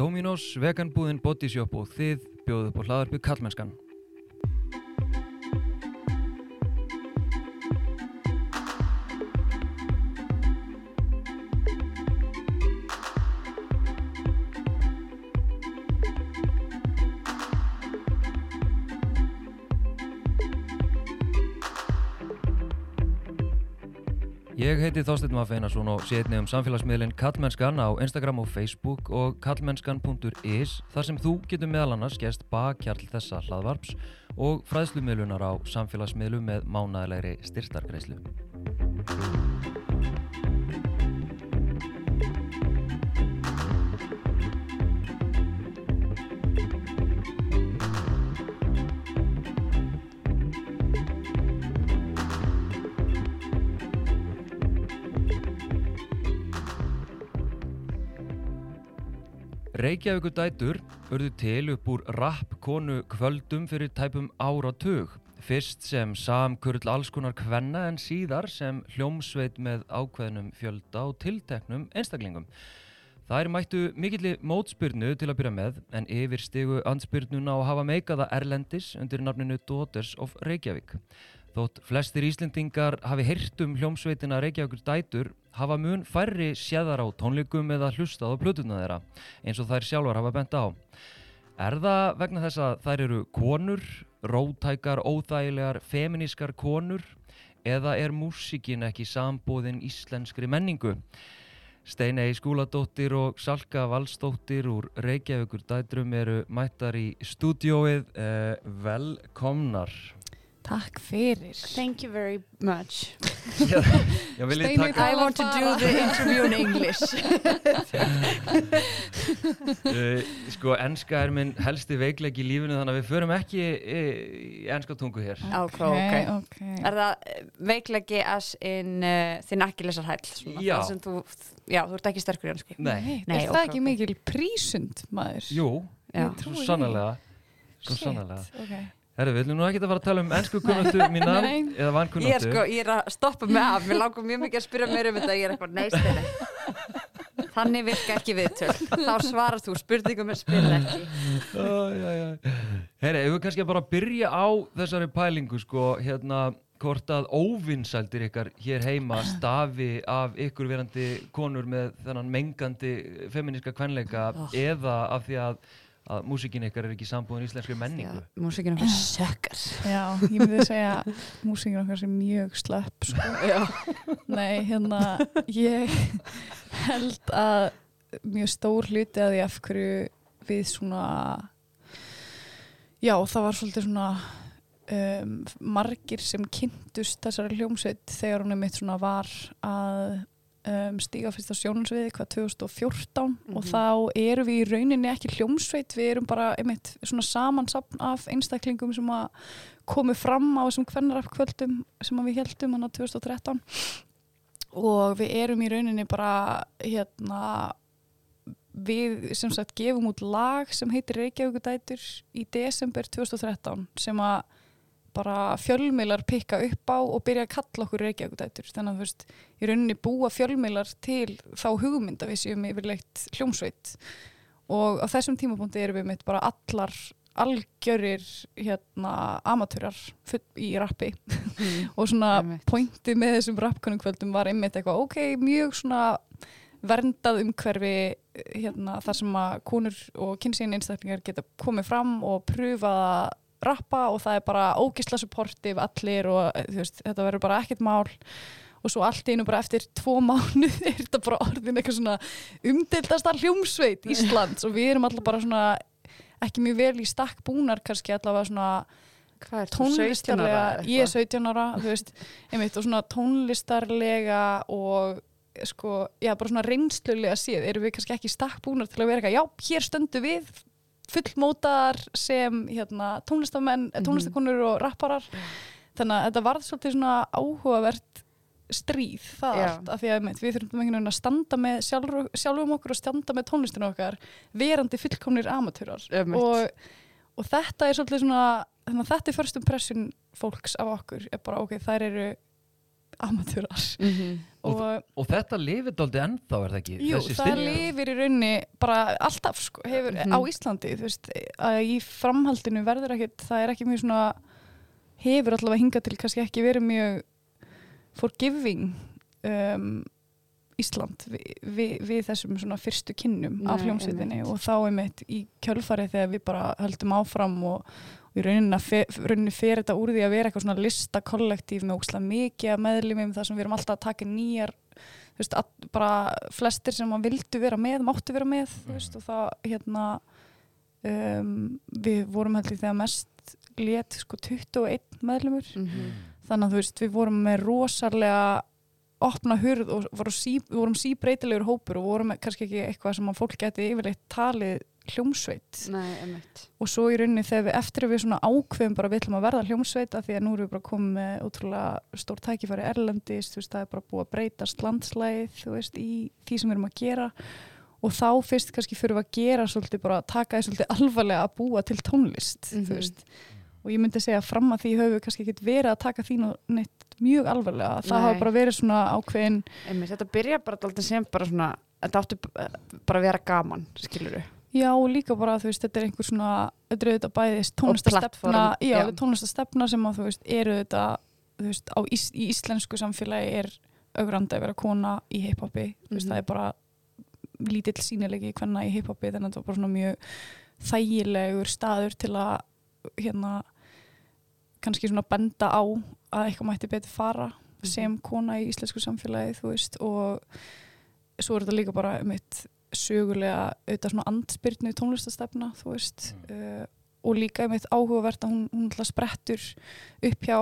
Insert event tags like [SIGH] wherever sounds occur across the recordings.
Dominos, veganbúðin, bodyshop og þið bjóðu upp á hlaðarpið Kallmennskan. Heiti Þorstein Maffeinarsson og sé einnig um samfélagsmiðlinn Kallmennskan á Instagram og Facebook og kallmennskan.is þar sem þú getur meðal annars gæst bakkjarl þessa hlaðvarps og fræðslumiðlunar á samfélagsmiðlu með mánæðilegri styrtargreislu. Reykjavíkur dætur urðu til upp úr rappkonu kvöldum fyrir tæpum áratug. Fyrst sem samkurl alls konar kvenna en síðar sem hljómsveit með ákveðnum fjölda og tilteknum einstaklingum. Það er mættu mikilli mótspyrnu til að byrja með en yfir stigu ansbyrnuna og hafa meikaða Erlendis undir nafninu Daughters of Reykjavík. Þótt flestir Íslendingar hafi heyrt um hljómsveitina Reykjavíkur dætur hafa mun færri séðar á tónleikum eða hlustað á plötuna þeirra eins og þær sjálfar hafa bent á. Er það vegna þess að þær eru konur, rótækar, óþægilegar, feminískar konur eða er músíkin ekki sambóðin íslenskri menningu? Steinei Skúladóttir og Salka Valstóttir úr Reykjavíkur dætrum eru mættar í stúdióið. Eh, velkomnar. Takk fyrir. Thank you very much. Já, já. I want to do the interview in English. Uh, [LAUGHS] sko, enska er minn helsti veikleik í lífinu þannig að við förum ekki í, í enska tungu hér. Ok, ok. ok. Er það eh, veikleiki as in uh, þinn ekki lesar hæll? Svona, Já. það sem Þú, já, þú ert ekki sterkur í hanski. Nei, Nei, er ok, það ekki mikil prísund, maður? jú, svo sannlega. Svo Shit, sannlega. ok. Herru, við ætlum nú ekki að fara að tala um ennsku kunnáttu mína eða Ég er vankunnáttu. sko, ég er að stoppa mig af, mér langar mjög mikið að spyrja mér um þetta, ég er eitthvað neist Þannig virka ekki viðtöl, þá svarar þú spurningum en spyrir ekki. Herru, ef við kannski bara byrja á þessari pælingu, sko, hérna, hvort að óvinsældir ykkar hér heima stafi af ykkur verandi konur með þennan mengandi feminíska kvenleika Oh. eða af því að, að músikin ykkar er ekki sambúðin íslenskri menningu. Já, músikinn okkar sökkar. Já, ég myndi segja músingin okkar sem mjög slöpp, sko. Já. Nei, hérna, ég held að mjög stór hluti að því af hverju við svona, já, það var svolítið svona um, margir sem kynntust þessari hljómsveit þegar hún er mitt svona var að um, stíga fyrst á sjónansviði hvað 2014 og Mhm. þá erum við í rauninni ekki hljómsveit, við erum bara einmitt svona samansapn af einstaklingum sem að komu fram á þessum kvennarafkvöldum sem við heldum hann á 2013 og við erum í rauninni bara hérna við sem sagt gefum út lag sem heitir Reykjavíkudætur í desember 2013 sem að bara fjölmiðlar pikka upp á og byrja að kalla okkur Reykjavíkudætur þannig að þú veist, í rauninni búa fjölmiðlar til þá hugmynd að við séum yfirleitt hljómsveit. Og á þessum tímapunkti erum við mitt bara allar algjörir hérna amatörar full í rappi. [LAUGHS] Og svona pointið með þessum rappkonungkvöldum var einmitt eitthvað ok, mjög svona verndað umhverfi hérna, þar sem að konur og kynsíðin einstaklingar geta komið fram og pröfa að rappa og það er bara ógisla supportive allir og eh, veist, þetta verður bara ekkert mál. Og svo allt einu bara eftir tvo mánuð [LAUGHS] er þetta bara orðin eitthvað svona umdeildastar hljómsveit Íslands. Og við erum alltaf bara svona ekki mjög vel í stakk búnar kannski allavega svona tónlistarlega, ég er 17 ára veist, einmitt, og svona tónlistarlega og sko, já, bara svona reynslulega séð erum við kannski ekki stakk búnar til að vera eitthvað, já, hér stöndum við fullmótaðar sem hérna, tónlistamenn, mm tónlistakonur og rapparar. Þannig að þetta varð svolítið svona áhugavert stríð það Já. allt, af því að við þurfum einhvern veginn að standa með sjálfur, sjálfum okkur og standa með tónlistinu okkar verandi fullkomnir amatúrar. Og, og þetta er svolítið svona þetta er first impression fólks af okkur er bara ok, þær eru amatúrar Mhm. Og- og Og þetta lifið dálítið ennþá, er það ekki? Jú, Þessi það stil- lifir í raunni bara alltaf sko, hefur, Mhm. á Íslandi þú veist, í framhaldinu verður ekkert, það er ekki mjög svona hefur allavega hingað til kannski ekki verið mjög forgiving um, Ísland við, við, við þessum svona fyrstu kynnum af Nei, hljómsveitinni einmitt. og þá einmitt í kjölfarið þegar við bara höldum áfram og, og í rauninni, fe, rauninni fer þetta úr því að vera eitthvað svona listakollektív með ókslega mikið meðlumum þar sem við erum alltaf að taka nýjar þú veist, að, bara flestir sem að vildu vera með, máttu vera með þú veist, og það hérna um, við vorum heldur þegar mest let sko 21 meðlumur Mhm. þannig að þú veist, við vorum með rosalega opna hurð og vorum, sí, vorum síbreytilegur hópur og vorum kannski ekki eitthvað sem að fólk geti yfirleitt talið hljómsveit Nei, og svo í rauninni þegar við eftir að við svona ákveðum bara við ætlum að verða hljómsveit af því að nú erum við bara komið með ótrúlega stór tækifæri erlendis, þú veist, það er bara búið að breytast landslæð, þú veist, í því sem við erum að gera og þá fyrst kannski fyrir við að gera svolítið bara taka því svolítið alvarlega að búa til tónlist, Mhm. þú veist og ég myndi segja fram að því höfum við kannski ekki verið að taka því nú neitt mjög alvarlega, það hafa bara verið svona ákveðin einmitt. Þetta byrja bara alltaf sem bara svona, þetta áttu bara að vera gaman, skilur du? Já, líka bara, þú veist, þetta er einhver svona, þetta er auðvitað bæðist tónlistastefna, já, já. þetta tónlistastefna sem að, þú veist, eru þetta, þú veist, á ís, í íslensku samfélagi er augrandi að vera kona í hiphopi, þú veist, Mhm. það er bara lítill sýnilegi hvenna í hiphopi, þannig að þetta var bara svona mjög þægilegur staður til að, hérna, kannski svona benda á að eitthvað mætti betur fara sem kona í íslensku samfélagi, þú veist, og svo er þetta líka bara um eitt sögulega auðvitað svona andspyrnu tónlistastefna þú veist uh, og líka eitt áhugavert að hún, hún alltaf sprettur upp hjá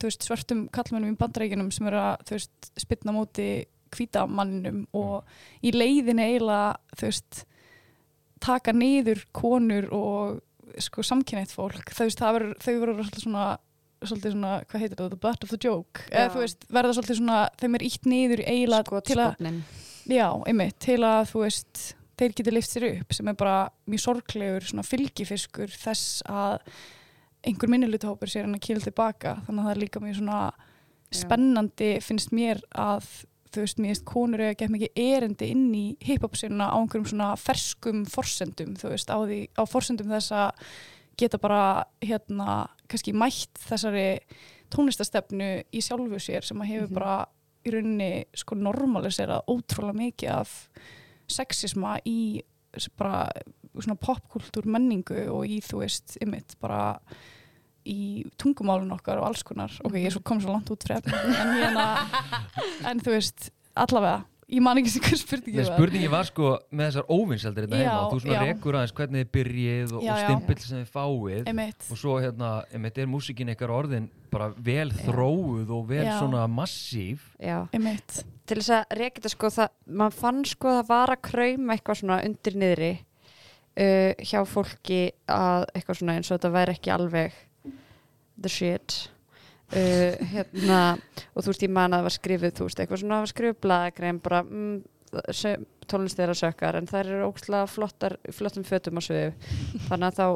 veist, svörtum kallmennum í bandarækjunum sem eru að veist, spytna móti hvítamanninum og í leiðinni eiginlega þú veist taka niður konur og sko samkynætt fólk. Þau verður svolítið svona svolítið svona, hvað heitir þetta, the butt of the joke? Eða veist, verða svolítið svona þeim er ítt niður eiginlega til að. Já, einmitt, til að þú veist þeir geti lift sér upp sem er bara mjög sorglegur svona fylgifiskur þess að einhver minnilutahópur sér hann að kýla tilbaka þannig að það er líka mjög svona Já. spennandi finnst mér að þú veist, mér veist konur eiga gett mikið erindi inn í hip-hop sinna á einhverjum svona ferskum forsendum, þú veist, á, því, á forsendum þess að geta bara hérna, kannski mætt þessari tónlistastefnu í sjálfu sér sem að hefur Mhm. bara í rauninni sko normalisera ótrúlega mikið af sexisma í bara svona popkultúr menningu og í þú veist ymmit bara í tungumálun okkar og alls konar. Ok, ég er svo kom svo langt út efni en, hérna, [LAUGHS] en þú veist, allavega ég man ekki sem hver spurningi var. spurningi var sko með þessar óvinnseldir þetta Já, heima, þú svona rekur aðeins hvernig þið byrjið og, og stimpill sem þið fáið Einmitt. og svo hérna, einmitt er músikin ykkar orðin bara vel Já. þróuð og vel Já. svona massív Já. Einmitt. til þess að reyka þetta sko það, mann fann sko að það var að krauma eitthvað svona undir niðri uh, hjá fólki að eitthvað svona eins og þetta væri ekki alveg the shit uh, hérna og þú veist ég man að það var skrifið þú veist eitthvað svona að var skrifið blaðagrein bara mm, tónlist þeirra sökkar en þær eru ógslag flottar flottum fötum á sviðu þannig að þá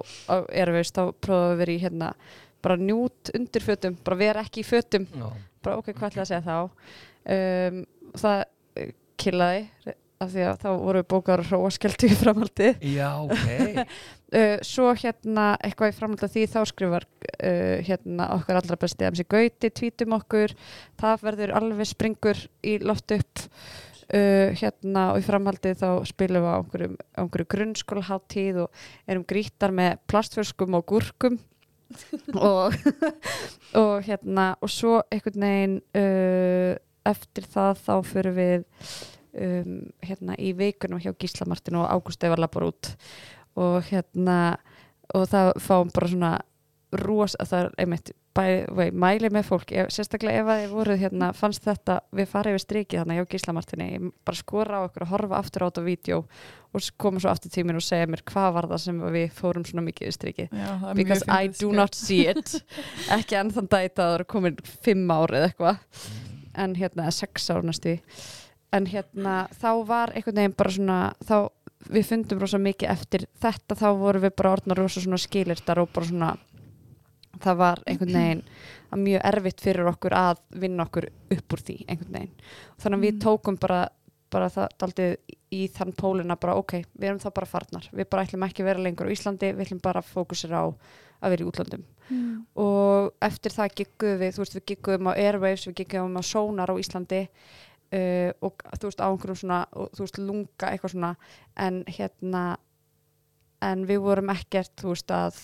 erum við þá prófaðum við í hérna bara njút undir fötum, bara vera ekki í fötum. Já. bara ok, hvað ætla að segja þá? Um, það uh, killaði af því að þá voru við bókar og hróaskeldu í framhaldi Já, ok [LAUGHS] uh, svo hérna eitthvað í framhaldi af því þá skrifar uh, hérna okkar allra besti MC Gauti, tvítum okkur. Það verður alveg springur í loft upp. Uh, hérna og í framhaldi þá spilum við á einhverjum, á einhverju grunnskólaháttíð og erum grítar með plastförskum og gúrkum. [LAUGHS] Og, [LAUGHS] og hérna og svo einhvern veginn eftir það þá fyrir við um, hérna í vikunum hjá Gísla Martin og Ágúst Evar lappar út og hérna og það fáum bara svona ros, það er einmitt bæ, vei, mæli með fólk, ef, sérstaklega ef að þið voruð hérna, fannst þetta, við farið yfir strikið þannig hjá Gísla Martini, ég bara skora á okkur að horfa aftur á þetta vídeo og koma svo aftur tímin og segja mér hvað var það sem við fórum svona mikið yfir strikið. Já, because I do sko. not see it. [LAUGHS] Ekki enn þann dag það er komin fimm ár eða eitthvað. En hérna sex ár næstu. En hérna þá var einhvern veginn bara svona þá við fundum rosa mikið eftir þetta þá vorum við bara orðnar rosa svona skilirtar og bara svona það var einhvern veginn mjög erfitt fyrir okkur að vinna okkur upp úr því einhvern veginn þannig að við Mm. tókum bara, bara það daldið í þann pólina bara ok, við erum það bara farnar við bara ætlum ekki að vera lengur á Íslandi við ætlum bara að fókusera á að vera í útlandum Mm. og eftir það gigguðum við, þú veist, við gigguðum á Airwaves, við gigguðum á Sonar á Íslandi uh, og þú veist, á einhverjum svona, og, þú veist, lunga eitthvað svona, en hérna en við vorum ekkert, þú veist, að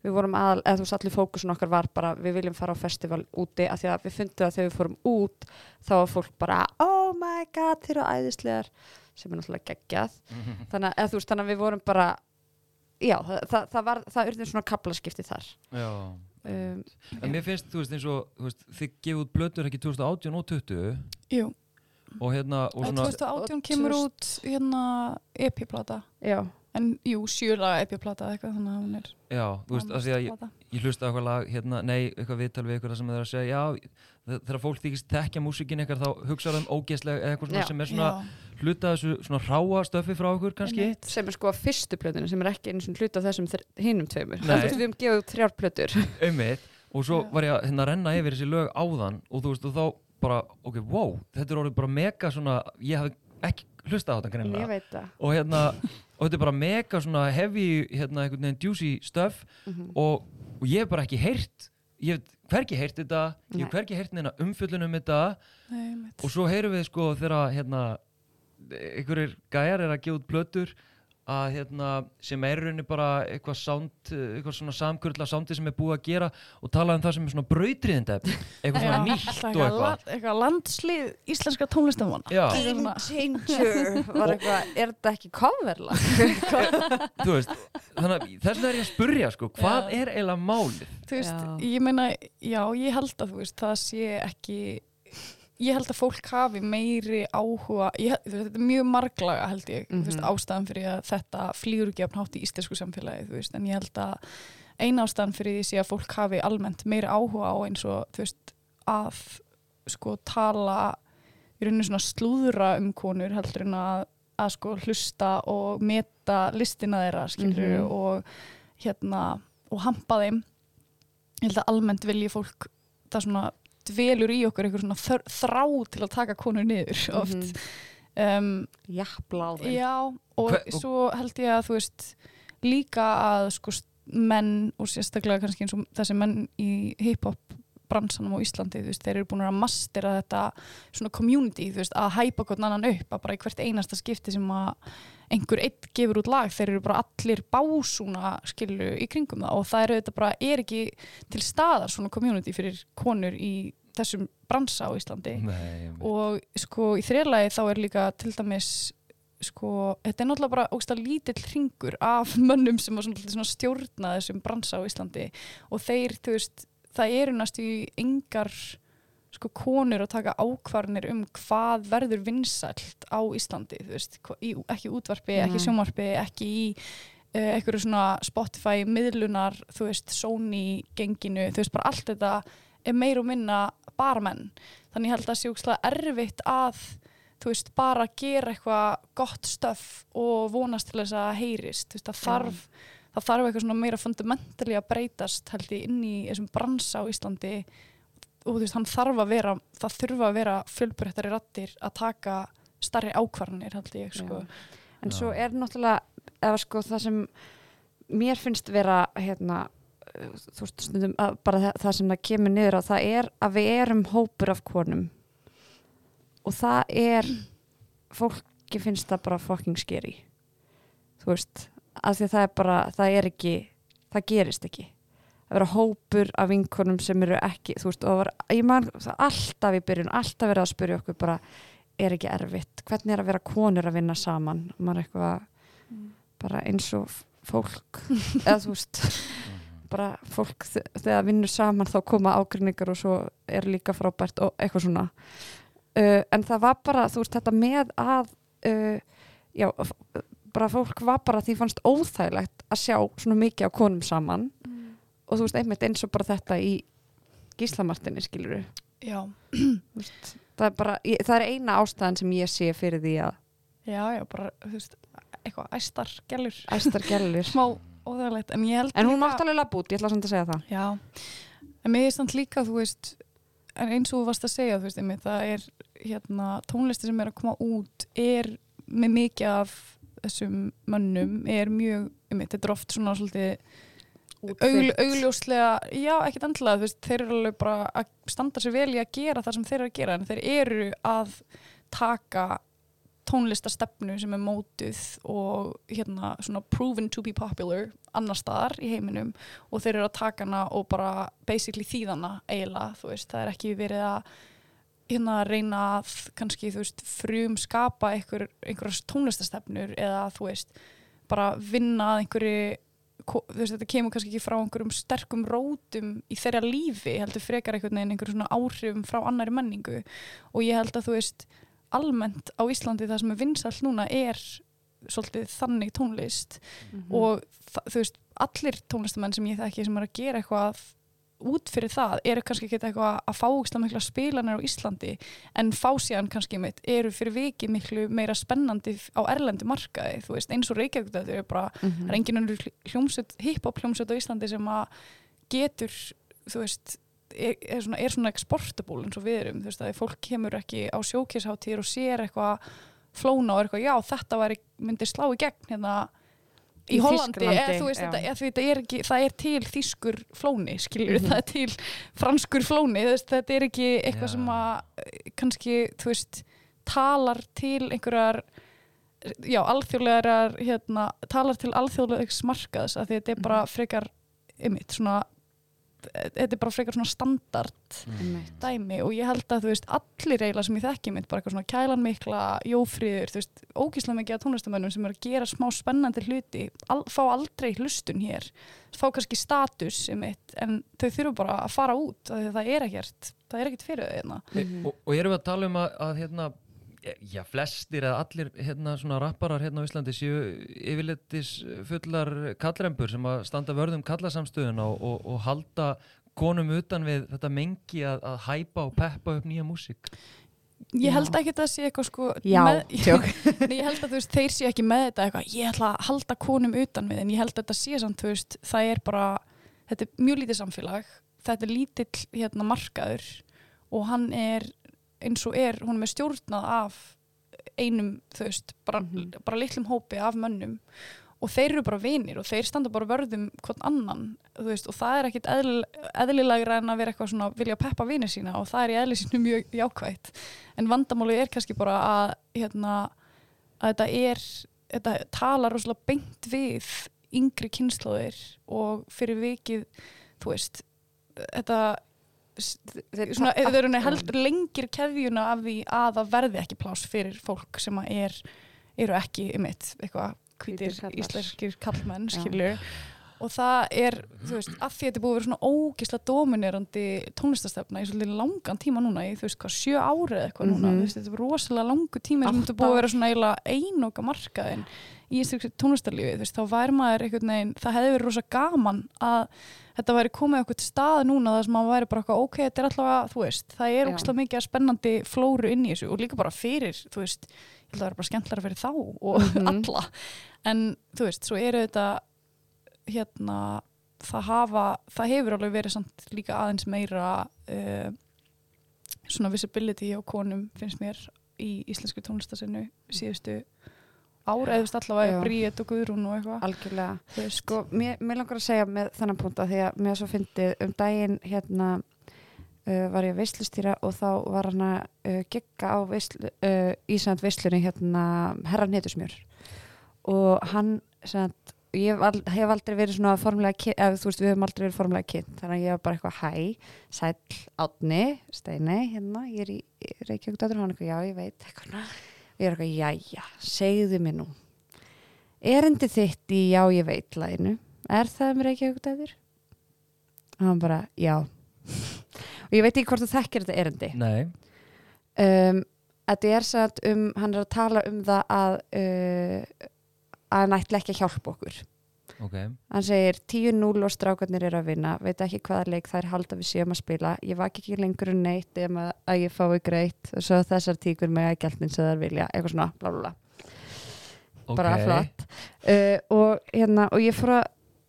við vorum aðal, eða þú veist, allir fókusun okkar var bara, við viljum fara á festival úti af því að við fundum að þegar við fórum út þá var fólk bara, oh my god þeir eru æðislegar, sem er náttúrulega geggjað. Þannig að, veist, þannig að við vorum bara já, það, það, það var það urðin svona kaplaskipti þar. Já. um, En mér finnst, þú veist, eins og veist, þið gefið út blötur ekki 2018 og 20 Jú, og hérna, og svona 2018 og kemur 2000 út hérna EP-plata já, en jú, sjöla EP-plata eitthvað þannig að hún er Já, þú veist, af því að ég, ég hlusta á eitthvað lag, hérna, nei, eitthvað viðtal við eitthvað sem þeir að segja, já, þe- þegar fólk þykist tekja músikin eitthvað þá hugsaðu um ógeðslega eða eitthvað svona Já. sem er svona hluta þessu svona ráa stöfi frá okkur kannski. Sem er sko að fyrstu plötinu sem er ekki eins og hluta þessum hinum tveimur. Þú veist, við hefum gefið þrjár plötur. Og svo Já. var ég að hérna renna yfir þessi lög áðan og þú veist, og þá bara, ok, wow, þetta er orðið bara mega svona, ég hafði ekki hlusta á þetta ég greinlega veit það. Og hérna, og þetta er bara mega svona heavy, hérna, einhvern veginn juicy stuff. Mhm. og, og ég hef bara ekki heyrt ég hef hvergi heyrt þetta ég hef Nei. hvergi heyrt neina umfjöllun um þetta. Nei, og svo heyrum við sko þegar hérna einhverjir gæjar er að gefa út plötur að hérna sem er í rauninni bara eitthvað sound eitthvað svona samkurla soundi sem er búið að gera og tala um það sem er svona brautriðindi eitthvað svona nýtt og eitthvað, eitthvað la- eitthvað landslið íslenska tónlistamanna svona- changer [LAUGHS] var eitthvað, er þetta ekki coverlag? [LAUGHS] þú veist þannig að þess vegna er ég að spurja sko hvað Já. er eiginlega málið þú veist, Já. ég meina já, ég held að þú veist, það sé ekki ég held að fólk hafi meiri áhuga ég, þetta er mjög marglaga held ég þú veist, Mhm. ástæðan fyrir að þetta flýgur ekki af nátt í íslensku samfélagi veist, en ég held að eina ástæðan fyrir því að fólk hafi almennt meiri áhuga á eins og veist, að sko tala í rauninu svona slúðra um konur heldur en að, að sko hlusta og meta listina þeirra skilur Mhm. og hérna og hampa þeim ég held að almennt vilji fólk það svona dvelur í okkur einhver svona þrá til að taka konur niður oft. Um, Jafnbláðin já og og- svo held ég að þú veist líka að sko menn og sérstaklega kannski eins og þessi menn í hip-hop bransanum á Íslandi, þú veist, þeir eru búin að mastera þetta svona community, þú veist, að hæpa hvern annan upp, að bara í hvert einasta skipti sem að einhver eitt gefur út lag, þeir eru bara allir básúna skilu í kringum það. Og það eru þetta bara, er ekki til staðar svona community fyrir konur í þessum bransa á Íslandi. Nei, og sko í þriðlagi þá er líka til dæmis sko, þetta er náttúrulega bara ógst lítill hringur af [LAUGHS] mönnum sem að svona, svona stjórna þessum bransa á Íslandi. Og þeir, þú veist, það eru næstu í engar sko konur að taka ákvarnir um hvað verður vinsælt á Íslandi, þú veist, í, ekki útvarpi, ekki Mhm. sjónvarpi, ekki í uh, einhverju svona Spotify miðlunar, þú veist, Sony genginu, þú veist, bara allt þetta er meir og minna bara menn. Þannig ég held að það sé úkslega erfitt að þú veist, bara gera eitthvað gott stöf og vonast til þess að heyrist, þú veist, það þarf það þarf eitthvað svona meira fundamentally að breytast held ég inn í þessum bransa á Íslandi. Og þú veist, hann þarf að vera það þurfa að vera fjölbreyttari rattir að taka starri ákvarðanir held ég, sko. En Já. svo er náttúrulega eða sko það sem mér finnst vera hérna þú veist stundum að bara það, það sem það kemur niður á það er að við erum hópur af konum. Og það er fólki finnst það bara fucking scary. Þú veist að því að það er bara, það er ekki það gerist ekki. Að vera hópur af vinkonum sem eru ekki þú veist, og var, ég man það alltaf í byrjun, alltaf verið að spyrja okkur bara er ekki erfitt, hvernig er að vera konur að vinna saman, er eitthvað bara eins og fólk eða þú veist bara fólk þegar vinnur saman þá koma ágrinningar og svo er líka frábært og eitthvað svona. Uh, en það var bara, þú veist, þetta með að uh, já, bara fólk var bara því fannst óþægilegt að sjá svona mikið á konum saman. Og þú veist, einmitt eins og bara þetta í gíslamartinni skilur Já, það er bara, ég, það er eina ástæðan sem ég sé fyrir því að já, já, bara þú veist, eitthvað æstar gælur æstar gælir [LAUGHS] smá óþægilegt en En hún mátt alveg lapp út, ég ætla samt að segja það. Já, en mér er samt líka, þú veist, eins og þú varst að segja, veist, einmitt, það er hérna, tónlisti sem er að koma út er með mikið af þessum mönnum, er mjög, einmitt, þetta er oft svona svolítið augl, augljóslega, já, ekkert veist, þeir eru alveg bara að standa sér vel í að gera það sem þeir eru að gera, en þeir eru að taka tónlistastefnu sem er mótuð og hérna svona proven to be popular annar staðar í heiminum og þeir eru að taka hana og bara basically þýðana eiginlega, þú veist, það er ekki verið að hérna reyna að kannski, þú veist, frum skapa einhver, einhverjars tónlistastefnur eða þú veist, bara vinna að einhverju þú veist, þetta kemur kannski ekki frá einhverjum sterkum rótum í þeirra lífi, heldur frekar einhvern veginn einhverjum svona áhrifum frá annari menningu. Og ég held að þú veist almennt á Íslandi það sem er vinsall núna er svolítið þannig tónlist Mhm. og þa- þú veist, allir tónlistamenn sem ég þekki sem er að gera eitthvað út fyrir það, eru kannski ekki eitthvað að fá úkslega mikla spilanir á Íslandi en fá síðan kannski mitt eru fyrir viki miklu meira spennandi á erlendi markaði, þú veist, eins og Reykjavík þetta er bara, Mhm. það er engin önnur hl- hljómsveit, hip-hop hljómsveit á Íslandi sem að getur, þú veist er, er, svona, er svona exportable eins og við erum, þú veist, að fólk kemur ekki á sjókisháttíður og sér eitthvað flóna og eitthvað, já, þetta væri, myndi slá í gegn hérna í, Í Hollandi, eða þú veist, þetta, þetta er ekki, það er til þýskur flóni, skiljur, Mhm. það er til franskur flóni, veist, þetta er ekki eitthvað Já. sem að eh, kannski, þú veist, talar til einhverjar já, alþjóðlegar hérna, talar til alþjóðlegs markaðs að þetta er bara frekar ymmit, svona þetta er bara frekar svona standard Einmitt. dæmi og ég held að þú veist allir eiginlega sem ég þekki mitt, bara eitthvað svona kælan mikla jófríður, þú veist, ógíslega mikið af tónlistamönnum sem eru að gera smá spennandi hluti al, fá aldrei hlustun hér fá kannski status mitt, en þau þurfu bara að fara út af því að það er ekkert, það er ekkert fyrir þau hérna. Mhm. og, og erum við að tala um að, að hérna, já, flestir eða allir hérna, svona rapparar hérna á Íslandi séu yfirleitis fullar kallrempur sem að standa vörðum kallasamstöðuna og, og, og halda konum utan við þetta mengi að, að hæpa og peppa upp nýja músík. Ég held ekki að það sé eitthvað sko Já, tjók. [LAUGHS] Nei, ég held að þú veist, þeir séu ekki með þetta eitthvað, ég ætla að halda konum utan við en ég held að þetta sé samt, þú veist, það er bara þetta er mjög lítið samfélag. Þetta er lítill hérna markaður og hann er eins og er, hún er með stjórnað af einum, þú veist, bara, Mhm. bara litlum hópi af mönnum og þeir eru bara vinir og þeir standa bara vörðum hvern annan, veist, og það er ekkit eðl, eðlilegra en að vera eitthvað svona vilja peppa vinir sína og það er í eðli sínu [LAUGHS] mjög jákvætt en vandamálið er kannski bara að hérna, að þetta er þetta talar rosalega beint við yngri kynnslóðir og fyrir vikið þú veist þetta Þeir- eru heldur lengir keðjuna af því að það verði ekki pláss fyrir fólk sem er, eru ekki um eitt eitthvað kallar. íslenskir kallmenn og það er, veist, að því að þetta búið að vera svona ógislega dominerandi tónlistastefna í svolítið langan tíma núna í þú veist hvað, sjö ári eða eitthvað núna Mhm. veist, þetta er rosalega langu tími sem þetta búið að vera svona eiginlega einoka markaðin í íslenski tónlistarlífi, þá væri maður einhvern veginn, það hefði verið rosa gaman að þetta væri komið okkur stað núna þar sem maður væri bara eitthvað, ok, þetta er alltaf þú veist, það er Já. ógislega mikið að spennandi flóru inn í þessu og líka bara fyrir, þú veist ég held að það er bara skemmtilega fyrir þá og Mhm. [LAUGHS] alla en þú veist, svo eru þetta hérna það hafa, það hefur alveg verið samt líka aðeins meira uh, svona visibility á konum finnst mér í íslensku tónlistasinu síðustu veist allavega Já. Bríett og Guðrún og eitthvað. Algjörlega. Sko, mér, mér langar að segja með þannig punta því að mér svo fyndið. Um daginn hérna uh, var ég að veislustýra og þá var hann að uh, gegga á veislu, uh, Ísand veislunni hérna herran netusmjör og hann sagt, ég hef, al, hef aldrei verið svona formulega kynnt, eða þú veist við höfum aldrei verið formulega kynnt. Þannig að ég var bara eitthvað hæ, sæll átni, steini, hérna ég er í, í Reykjavík dætur, hann eitthvað, já ég veit. Eitthvað. Og ég er eitthvað, jæja segðu mér nú. Erindi þitt í Já ég veit læginu, er það um Reykjavík dæður? og hann bara, já. [LAUGHS] Og ég veit ekki hvort þú þekkir þetta erindi. Nei, um, þetta er satt um hann er að tala um það að uh, að hann ætla ekki að hjálpa okkur ok. Hann segir 10-0 og strákarnir eru að vinna. Veit ekki hvaða leik þær halda við séum að spila. Ég vak ekki lengur um neitt ef að, ég fái greitt. Og svo þessar tíkur með að gæltinn sem þær vilja, eitthvað svona bla bla bla. Ok. bara flott. Uh, og, hérna, og ég fór að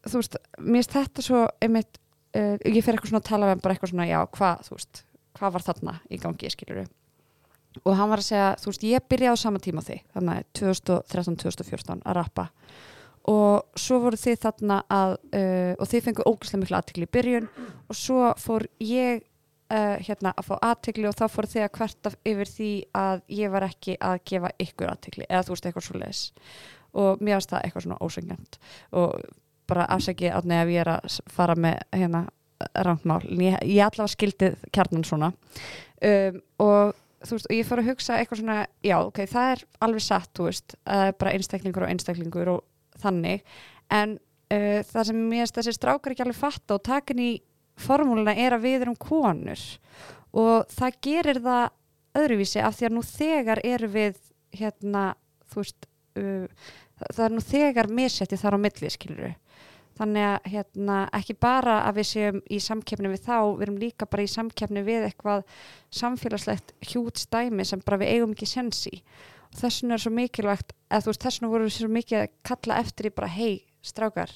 þú veist, mér finnst þetta svo einmitt, uh, ég fer eitthvað svona að tala hann bara eitthvað svona, já, hvað, þú veist hvað var þarna í gangi, skilur og hann var að segja, þú veist, ég byrjaði á sama tíma því, þannig að 2013-2014 að rappa og svo voru þið þarna að uh, og þið fengu ógæslega miklu aðtikli í byrjun. Og svo fór ég uh, hérna að fá aðtikli og þá fór þið að kvarta yfir því að ég var ekki að gefa ykkur aðtikli eða þú veist eitthvað svo leiðis og mér finnst það eitthvað svona ósengjant og bara afsækið átni ef ég er að fara með hérna rántmál, en ég, ég allavega skildi kjarnan svona. Um, og þú veist, og ég fór að hugsa eitthvað svona, já, ok, það er alveg satt, þú veist, að bara einstaklingur og einstaklingur og þannig. En uh, það sem mér finnst þessi strákar ekki alveg fatta og takin í formúluna er að við erum konur. Og það gerir það öðruvísi af því að nú þegar eru við hérna, þú veist uh, það, er nú þegar missetti þar á milli, skilur þannig að hérna, ekki bara að við séum í samkeppni við þá, við erum líka bara í samkeppni við eitthvað samfélagslegt hjút stæmi sem bara við eigum ekki sens í og þess vegna er svo mikilvægt eða þú veist þess vegna voru svo mikið að kalla eftir í bara hei strákar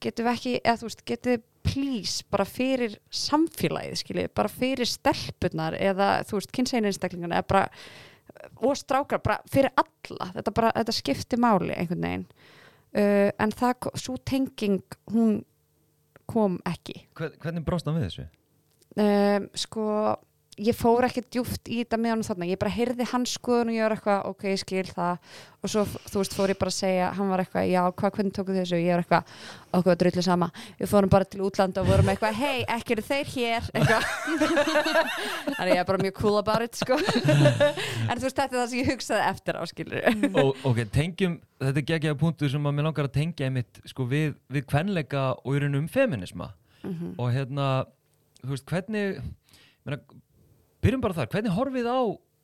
getum við ekki, eða þú veist getum við please bara fyrir samfélagið skiljið, bara fyrir stelpunar eða þú veist kynsegin eða bara og strákar, bara fyrir alla. Þetta, bara, þetta skiptir máli einhvern veginn. Uh, en það, svo tenging hún kom ekki. Hvern, hvernig brást hann við þessu? um, sko ég fór ekki djúft í þetta með hann þarna. Ég bara heyrði hans skoðun og ég var eitthvað ok, ég skil það. Og svo þú veist fór ég bara að segja hann var eitthvað, já, hvað, hvernig tóku þessu? Og ég var eitthvað, okkur drullu sama. Við fórum bara til útlanda og vorum eitthvað hei, ekki eru þeir hér? [LAUGHS] Þannig ég er bara mjög cool about it sko. En þú veist, þetta er það sem ég hugsaði eftir á skilur ok, tengjum, þetta er geggjaða punktu sem að mér langar að tengja einmitt sko, við, við kvenleika og í raun um feminisma Mhm. og hérna, þú veist, hvernig meina, byrjum bara þar, hvernig horfið á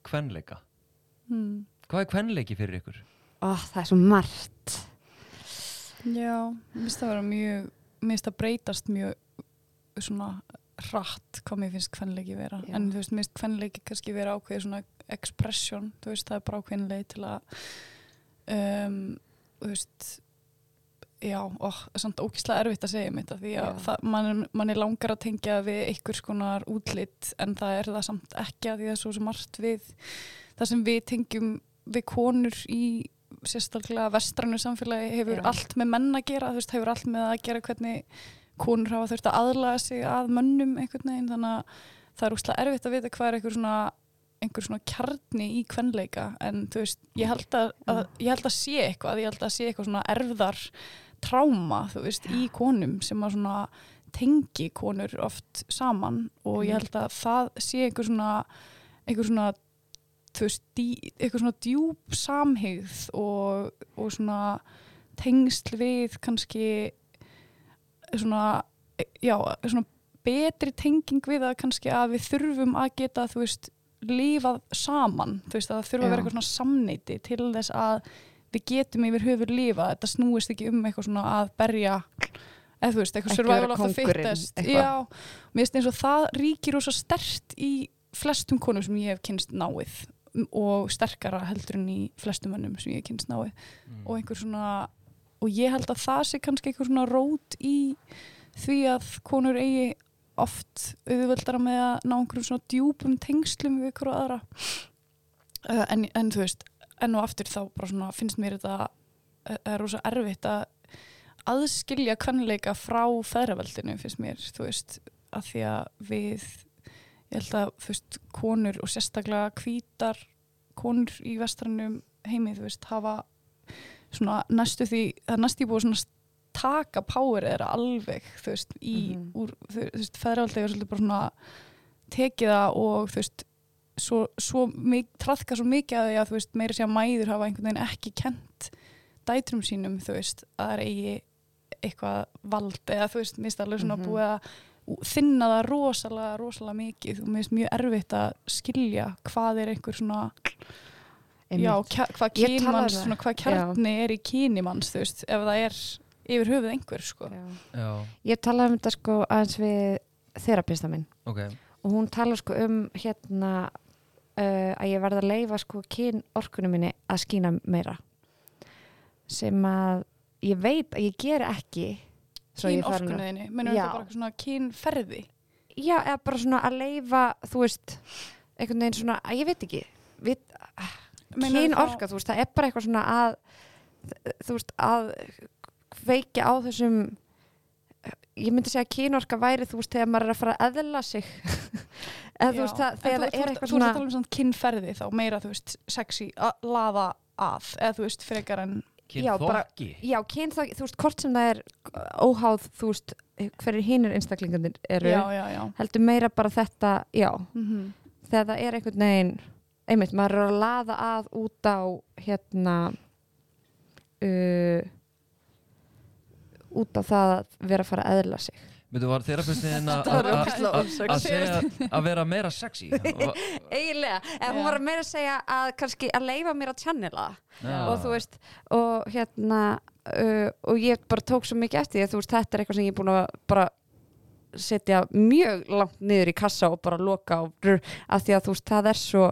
kvenleika? Hmm. Hvað er kvenleiki fyrir ykkur? Ó, það er svo margt Já, mér finnst það vera mjög mér finnst það breytast mjög svona hratt hvað mér finnst kvenleiki vera Já. en þú veist, mér finnst kvenleiki kannski vera ákveðið svona expression, þú veist, það er bara ákveðin leið til að um, þú veist já, og samt ókíslega erfitt að segja mitt því að það, man, man er langar að tengja við einhvers konar útlit en það er það samt ekki að því að svo sem margt við það sem við tengjum við konur í sérstaklega vestrannu samfélagi hefur Já. allt með menn að gera, þú veist, hefur allt með að gera hvernig konur hafa þurft að aðlaga sig að mönnum einhvern veginn, þannig að það er úrslega erfitt að vita hvað er einhver svona einhver svona kjarni í kvenleika en þú veist, ég held að, að ég held að sé eitthvað, ég held að sé eitthvað svona erfðar tráma, í konum sem að svona tengi konur oft saman og ég held að það sé einhver svona einhver svona þú veist, dý, einhver svona djúb samhigð og, og svona tengsl við kannski svona, já, svona betri tenging við að kannski að við þurfum að geta, þú veist, lífað saman, þú veist, að það þurfa að vera Já. eitthvað svona samneiti til þess að við getum yfir höfur lífa, þetta snúist ekki um eitthvað svona að berja eða þú veist, eitthvað survival of the fittest. já, mér finnst eins og það ríkir rosa stert í flestum konum sem ég hef kynst náið og sterkara heldur en í flestum mönnum sem ég hef kynst náið. Og einhver svona og ég held að það sé kannski einhver svona rót í því að konur eigi oft auðveldara með að ná einhverjum svona djúpum tengslum við ykkur og aðra. Uh, en, en þú veist enn og aftur þá svona finnst mér þetta er rosa erfitt að aðskilja kvenleika frá feðraveldinu finnst mér, þú veist að því að við ég held að þú veist, konur og sérstaklega hvítar konur í vestrannum heimi, þú veist, hafa svona næstu því, það næstu búið svona taka power þeirra alveg þú veist, í, Mhm. úr, þú veist, feðraveldi er svolítið bara svona tekið það og þú veist svo, svo mik, traðka svo mikið að því að þú veist, meiri sé að mæður hafa einhvern veginn ekki kent dætrum sínum, þú veist, að það er eigi eitthvað vald eða þú veist, finnst alveg svona Mhm. búið að þinna það rosalega, rosalega mikið. Og mér finnst mjög erfitt að skilja hvað er einhver svona já, hvað talaði svona hvað kjarni er í kynimanns, þú veist, ef það er yfir höfuð einhver, sko. Já. Já, Ég talaði um þetta sko aðeins við þerapista minn. Ok. og hún talar sko um hérna uh, að ég verða að leifa sko kyn orkunum minni að skína meira. Sem að ég veit að ég geri ekki orkunniðinni, mennum Já. þetta bara svona kynferði? Já, eða bara svona að leifa þú veist, einhvern veginn svona að ég veit ekki. Við, kyn orka, þú veist, það er bara eitthvað svona að þú veist, að kveikja á þessum ég myndi segja að kynorka væri þú veist, þegar maður er að fara að eðla sig. [LAUGHS] Eða þú veist, það, þegar þú- það þú er eitthvað Þú ert svona að tala um svona kynferði þá meira, þú veist, sexy að laða að, eða þú veist, frekar en Kynþokki? Já, kyn það, þú veist, hvort sem það er óháð, þú veist, hverjir hinir einstaklingarnir eru, Já, já, já. heldur meira bara þetta, já. Mm þegar það er einhvern veginn einmitt, maður er að laða að út á hérna uh, út á það að vera að fara að eðla sig. Veitu, var þerapistin að vera meira sexy? Og- [LAUGHS] eiginlega, en hún var að meira að segja að kannski að leifa mér að channela. Já. og þú veist, og hérna uh, og ég bara tók svo mikið eftir því að þú veist, þetta er eitthvað sem ég er búin að bara setja mjög langt niður í kassa og bara loka á af því að þú veist, það er svo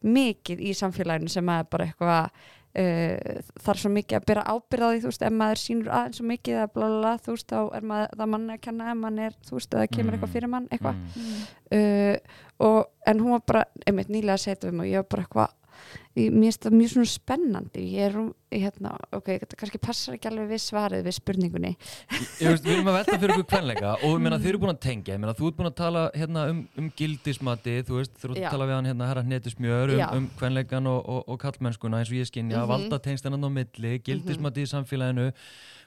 mikið í samfélaginu sem er bara eitthvað uh, þarf svo mikið að byrja ábyrðaði þú veist, ef maður sýnur aðeins svo mikið eða bla bla bla, þú veist, þá er maður það manni að kenna ef mann er, þú veist, eða kemur Mm. eitthvað fyrir mann, eitthvað Mm. uh, og, en hún var bara einmitt nýlega setja við mig og ég var bara eitthvað ég- mér finnst það mjög svona spennandi. Ég er hérna, ok, þetta kannski passar ekki alveg við svarið við spurningunni. Ég veist, við erum að velta fyrir okkur kvenleika og ég meina, þið eru búin að tengja, ég meina, þú ert búin að tala hérna, um, um gildismati, þú veist, þú ert að tala við hann hérna, herra hnetusmjör, Já. um, um kvenleikan og, og, og kallmennskuna eins og ég skinja, Mhm. valda tengstanand á milli, gildismati í samfélaginu,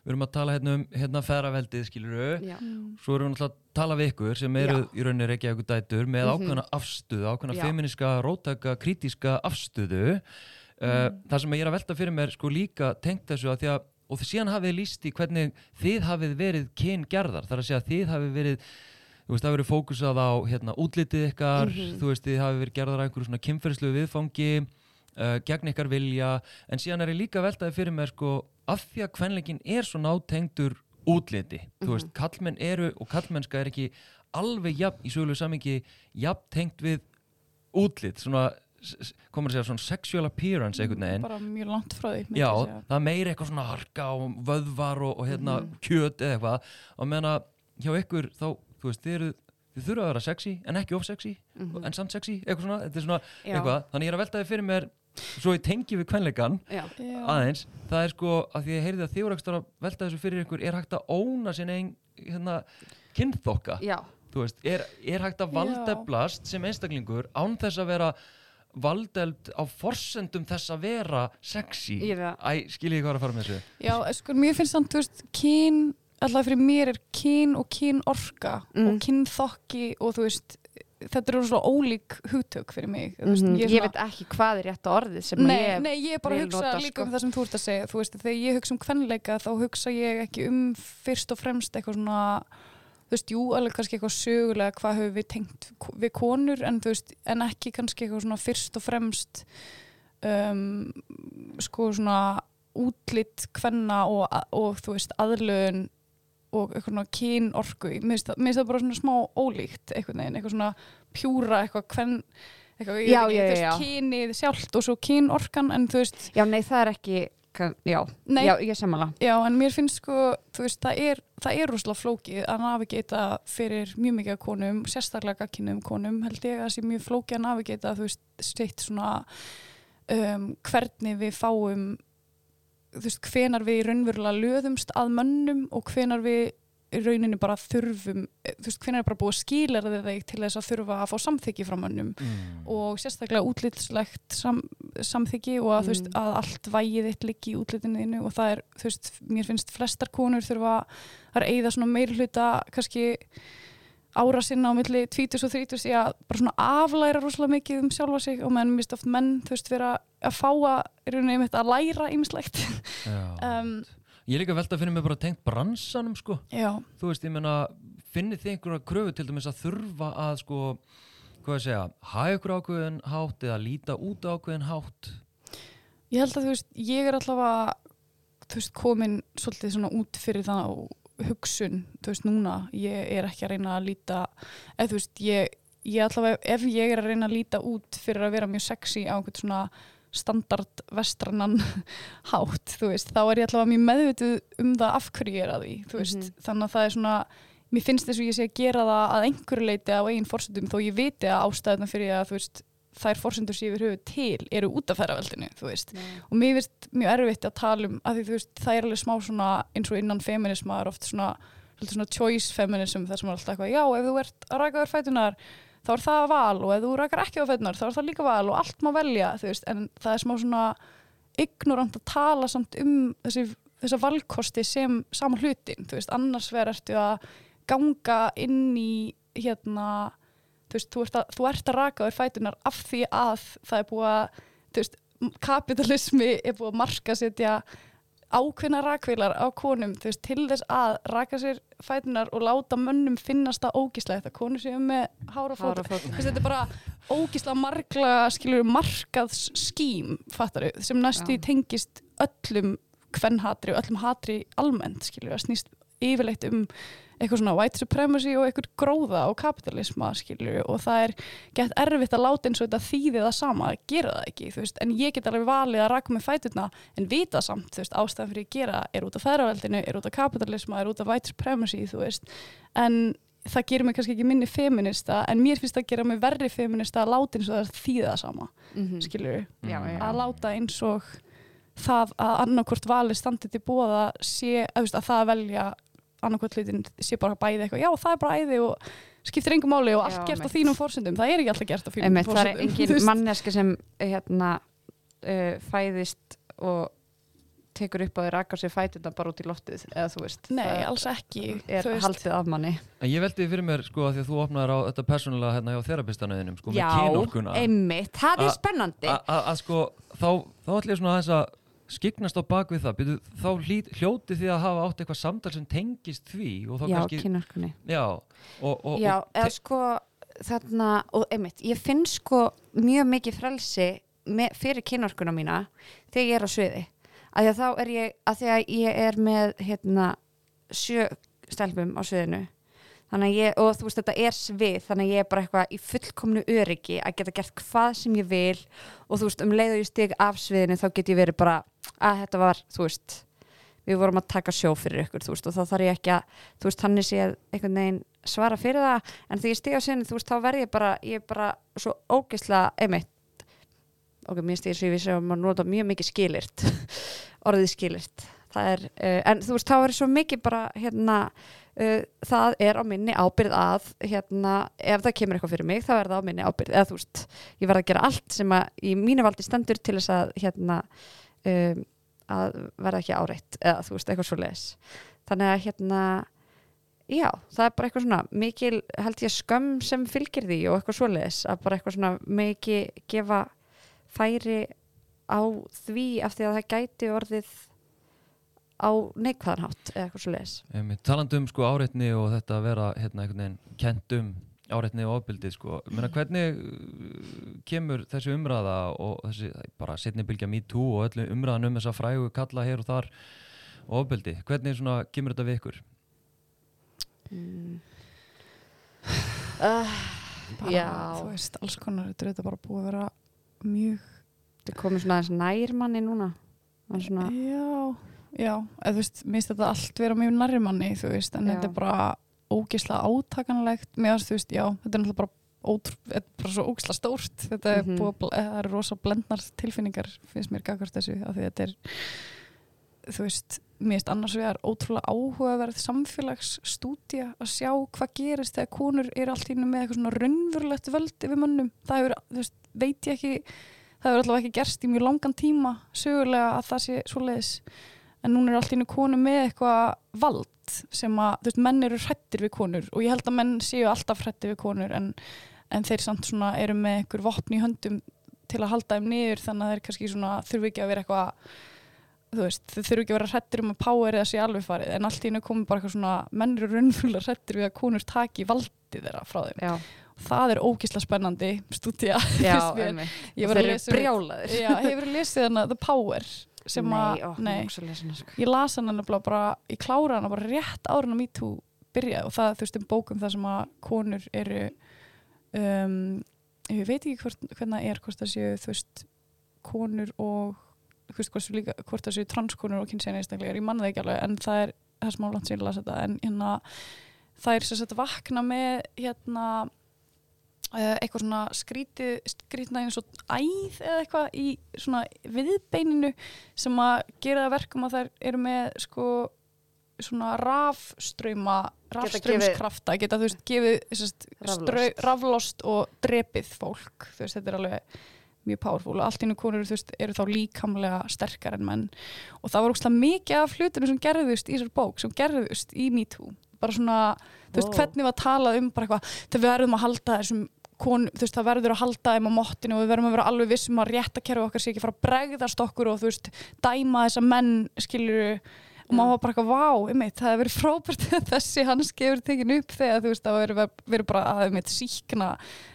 við erum að tala hérna um hérna feðraveldið, skiluru, Já. svo erum við náttúrulega að tala við ykkur sem eru Já. í rauninni reykja ykkur dætur með Mhm. ákveðna afstöðu, ákveðna Já. feminiska, rótaka, krítiska afstöðu. Uh, það sem ég er að velta fyrir mér sko líka tengt þessu að því að og þið síðan hafið líst í hvernig þið hafið verið kyngerðar, þar að segja að þið hafið verið þú veist, það verið fókusað á hérna, útlitið ykkar, Mhm. þú veist, þið hafið verið gerðar að einhverju svona kynferðslu viðfangi uh, gegn ykkar vilja, en síðan er ég líka að veltaði fyrir mér sko, af því að kvenleikin er svo nátengdur útliti, þú Mhm. veist, kallmenn eru og kallmennska er ekki alveg jafn, í sögulegu samingi jafn tengt við útlit, svona komur að segja svona sexual appearance einhvern veginn. bara mjög langt frá því Já, það er meira eitthvað svona harka og vöðvar og, og hérna kjöt eða eitthvað. Og meðan að hjá ykkur þá, þú veist, þið eru þið þurfa að vera sexy en ekki of sexy Mhm. en samt sexy, eitthvað svona, þetta er svona eitthvað, þannig ég er að velta þið fyrir mér svo ég tengi við kvenleikan aðeins, það er sko að því ég heyrði að þið voru ekstra að velta þessu fyrir ykkur er hægt að óna sinni ein hérna, kynþokka, veist er, er hægt að Já. valdeflast sem einstaklingur án þess að vera valdeld á forsendum þess að vera sexy? Ég. Æ, skiljið hvað er að fara með þessu? Já, sko, mér finnst þannig, þú veist, kyn, alltaf fyrir mér er kyn og kynorka Mm. og kynþokki og þú veist, þetta eru svo ólík hugtök fyrir mig. veist, Mhm. ég er Ég svona- veit ekki hvað er rétt orðið sem Nei, ég nei, ég er bara að hugsa nota, líka sko. um það sem þú ert að segja þú veist, þegar ég hugsa um kvenleika þá hugsa ég ekki um fyrst og fremst eitthvað svona þú veist, jú, alveg kannski eitthvað sögulega hvað höfum við tengt við konur en veist, en ekki kannski eitthvað svona fyrst og fremst um, sko svona útlitt kvenna og, og þú veist, aðlögun og eitthvað svona kynorku mér finnst það- bara svona smá ólíkt eitthvað neginn, eitthvað svona pjúra eitthvað veist, kynið sjálft og svo kynorkan en þú veist, Já, nei, það er ekki Já, Nei. já ég sammála. Já, en mér finnst sko þú veist, það er, það er rosalega flókið að navigata fyrir mjög mikið konum sérstaklega gagkinnum konum held ég að það sé mjög flókið að navigata þú veist, steitt svona um, hvernig við fáum þú veist, hvenar við raunverulega löðumst að mönnum og hvenar við í rauninni bara þurfum þú veist, hvenar er bara búið að skýla þig til þess að þurfa að fá samþykki frá mönnum mm. og sérstaklega útlitslegt sam, samþyggi og að, þú veist, Mm. að allt vægið þitt liggi í útlitinu þínu og það er, þú veist, mér finnst flestar konur þurfa að eigða svona meiri hluta kannski ára sinna á milli 20 og 30 í að bara svona aflæra rosalega mikið um sjálfa sig og menn, mér finnst oft menn, þú veist, vera að fá að, einmitt að læra ýmislegt. Já. [LAUGHS] um, Ég líka að velta fyrir mig bara tengt bransanum sko. Þú veist, ég meina, finnið þið einhverja kröfu til dæmis að þurfa að sko, hvað ég segja, hafa ykkur ákveðin hátt eða líta út á ákveðin hátt? Ég held að þú veist, ég er allavega þú veist, komin svolítið svona út fyrir það hugsun, þú veist, núna. Ég er ekki að reyna að líta eða þú veist, ég, ég allavega ef ég er að reyna að líta út fyrir að vera mjög sexy á einhvern svona standard vestrannan [LAUGHS] hátt, þú veist, þá er ég allavega mjög meðvituð um það af hverju ég er að því, þú veist, Mhm. þannig að það er svona, mér finnst þess að ég sé að gera það að einhverju leiti á eigin fórsöndum þó ég viti að ástæðuna fyrir að, þú veist, þær fórsendur sem ég yfir höfu til eru út af ferraveldinu, þú veist, og mér finnst mjög erfitt að tala um að því þú veist, það er alveg smá svona eins og innan feminisma er oft svona, svona choice feminism þar sem er alltaf eitthvað, já, ef þú ert að raka þér fætunar þá er það val og ef þú rakar ekki á fætunar þá er það líka val og allt má velja þú veist, en það er smá svona ignorant að tala samt um þessi, þessa valkosti sem sama hlutin, þú veist, annars verður ertu að ganga inn í hérna, þú veist, þú ert að, þú ert að raka þér fætunar af því að það er búið að, þú kapitalismi er búið að marka setja ákveðna rakvílar á konum veist, til þess að raka sér fætunar og láta mönnum finnast það ógíslegt að konur séu með hára fót Hárafót. Þetta er bara ógísla margla skilur markaðs skím fattaru, sem næstu Já. tengist öllum kvennhatri og öllum hatri almennt skilur, að snýst yfirleitt um eitthvað svona white supremacy og eitthvað gróða og kapitalisma skilur og það er gett erfitt að láta eins og þetta þýði það sama, að gera það ekki veist, en ég get alveg valið að raka með fæturna en vita samt, veist, ástæðan fyrir að gera er út af þærraveldinu, er út af kapitalisma er út af white supremacy, veist en það gerir mig kannski ekki minni feminista en mér finnst það að gera mig verri feminista að láta eins og það þýða það sama Mhm. skilur Já, já. að láta eins og það að annarkvort valið standi til bóða sé, að, að það að velja annarkvort hlutin sé bara bæði eitthvað, já það er bara æði og skiptir engum máli og allt Já, gert á þínum fórsendum, það er ekki alltaf gert á þínum Einmitt, það er engin manneski sem hérna, uh, fæðist og tekur upp á því raka sér fætuna bara út í loftið eða þú veist. Nei, það alls ekki er haldið af manni. En ég veldi fyrir mér sko að því að þú opnaðir á þetta persónulega hérna hjá þerapistanuðinum sko Já, með kynorkuna. einmitt, það er spennandi. að sko þá, þá ætlum ég svona aðeins að skiknast á bak við það. Byrju, þá hljóti því að hafa átt eitthvað samtal sem tengist því Já, kynarkunni já, og, og, Já, og eða sko þarna, og einmitt, ég finn sko mjög mikið frelsi með, fyrir kynorkuna mína þegar ég er á sviði. Að því að þá er ég, að því að ég er með hérna sjö stelpum á sviðinu ég, og þú veist þetta er svið þannig að ég er bara eitthvað í fullkomnu öryggi að geta gert hvað sem ég vil. Og þú veist um leið og ég stig af sviðinu þá get ég verið bara að þetta var, þú veist við vorum að taka sjó fyrir ykkur þú veist, og þá þarf ég ekki að, þú veist, hann er séð einhvern veginn svara fyrir það. En þegar ég stiga á sinni, þú veist, þá verð ég bara ég er bara svo ógeðslega einmitt ok, mér stigir svo ég vissi að maður nota mjög mikið skilirt [LAUGHS] orðið skilirt er, uh, en þú veist, þá er svo mikið bara hérna uh, það er á minni ábyrð að hérna, ef það kemur eitthvað fyrir mig þá er það á minni ábyrð, eða þú veist ég verð að gera allt sem að í mínu valdi stendur til þess að hérna um, að verða ekki áreitt eða þú veist, eitthvað svo leis þannig að hérna já, það er bara eitthvað svona mikil held ég skömm sem fylgir því og eitthvað svo leis að bara eitthvað svona mikið gefa færi á því af því að það gæti orðið á neikvæðanhátt eða eitthvað svo leis Einmitt, talandi um sko áreitni og þetta að vera hérna einhvern veginn kent um áreitni og ofbildið sko. Meina, hvernig uh, kemur þessi umræða og þessi bara setni bylgja me too og öllu umræðan um þessa frægu kalla hér og þar og ofbeldi, hvernig svona kemur þetta við ykkur? mm. uh, bara, Já. þú veist, alls konar þetta er bara búið að vera mjög þetta komið svona aðeins nær manni núna er svona, já, já, eða þú veist mér finnst þetta allt vera mjög nærri manni þú veist, en Já. þetta er bara ógislega átakanlegt. Mér finnst, þú veist, já, þetta er náttúrulega bara ótrú, er bara svo ógislega stórt. Þetta er bl- það er rosa blendnar tilfinningar finnst mér gagvart þessu þetta er þú veist, mér finnst annars vegar ótrúlega áhugaverð samfélagsstúdía að sjá hvað gerist þegar konur eru allt í einu með eitthvað svona raunverulegt völd yfir mönnum, það hefur, þú veist, veit ég ekki það hefur allavega ekki gerst í mjög langan tíma sögulega að það sé svo leiðis en núna er allt í einu konur með eitthvað vald sem að, þú veist, menn eru hrættir við konur og ég held að menn séu alltaf hrættir við konur en, en þeir samt svona eru með einhver vopn í höndum til að halda þeim niður þannig að þeir kannski svona þurfi ekki að vera eitthvað þú veist, þau þurfi ekki að vera hrættir um að power eða sé alveg farið, en allt í einu komið bara eitthvað svona menn eru raunfjöldlega hrættir við að konur taki valdið þeirra frá þeim. Já, það er ógislega spennandi stúdía já einmitt. Ég þeir hefur lesið hana The Power sem að, sko. ég las nefnilega bara, ég klára hana bara rétt en að MeToo byrjaði og það, þú veist, um bókum það sem að konur eru um, ég veit ekki hvort, hvernig það er hvort það séu, þú veist konur og þú veist hvort, líka, hvort þessu transkonur og kynsegin einstaklegar, ég manna það ekki alveg en það er, það er smá langt síðan að lasa þetta en hérna það er sem sagt vakna með hérna eitthvað svona skrítið skrítna eins og æð eða eitthvað í svona viðbeininu sem að gera það verkum að þær eru með sko svona rafströyma rafströymskrafta, geta þú veist gefið sest, strau, raflost og drepið fólk, þú veist þetta er alveg mjög powerful. Og allt innu konur veist, eru þá líkamlega sterkar en menn. Og það var ógslag mikið af hlutinu sem gerðust í þessar bók, sem gerðust í MeToo, bara svona þú veist, hvernig var talað um bara eitthvað þegar við verðum að halda þessum Kon, veist það verður að halda þeim á mottinu og við verðum að vera alveg vissum að réttakerfi okkar sé ekki fara að bregðast okkur og veist dæma þessa menn skiluru og maður var bara eitthvað, vá, einmitt, það hefur verið frábært þessi hans gefur tekinu upp þegar veist, það verður verið bara að einmitt síkna